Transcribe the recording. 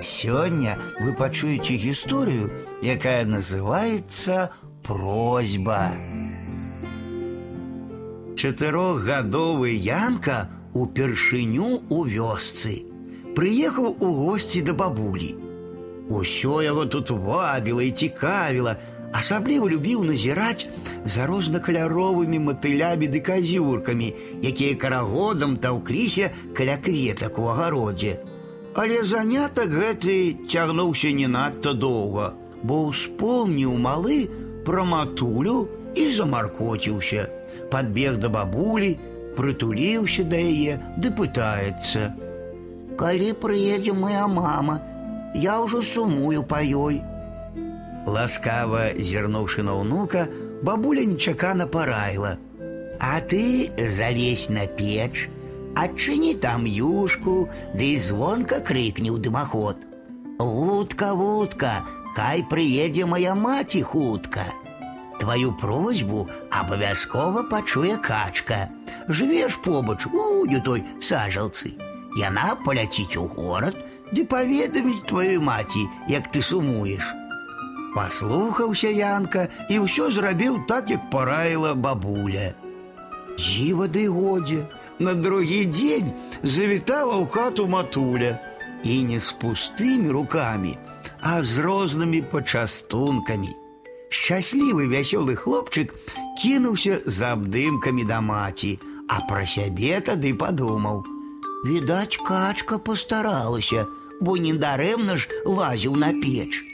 Сёння вы пачуеце гісторыю, якая называецца просьба. Чатырохгадовы Янка упершыню у вёсцы. Прыехаў у госці да бабулі. Усё яго тут вабіла і цікавіла, асабліва любіў назіраць за рознакаляровымі матылямі ды казюркамі, якія карагодам таўкліся каля кветак у агародзе. Але занятак гэты цягнуўся не надта доўга, бо ўспомніў малы пра матулю і замаркоціўся. Падбег да бабулі, прытуліўся да яе ды пытаецца: « Калі прыедзе моя мама, я ўжо сумую па ёй. Ласкава зірнуўшы на ўнука, бабуля нечакана параіла: « А ты залезь на печ, адчыні там юшку, ды да звонка крыкне ў дымаход. Вутка, вутка, кай прыедзе моя маці хутка. Твою просьбу абавязкова пачуе качка. Жывеш побач у той сажалцы. Яна паляціць у горад, ды паведаміць тваёй маці, як ты сумуеш. Паслухаўся Янка і ўсё зрабіў так, як параіла бабуля. Дзіва ды годзе, на другі дзень завітала ў хату матуля і не з пустымі рукамі, а з рознымі пачастункамі. Шчаслівы вясёлы хлопчык кінуўся за абдымкамі да маці, а пра сябе тады падумаў: Відаць, качка пастаралася, бо недарэмна ж лазіў на печ.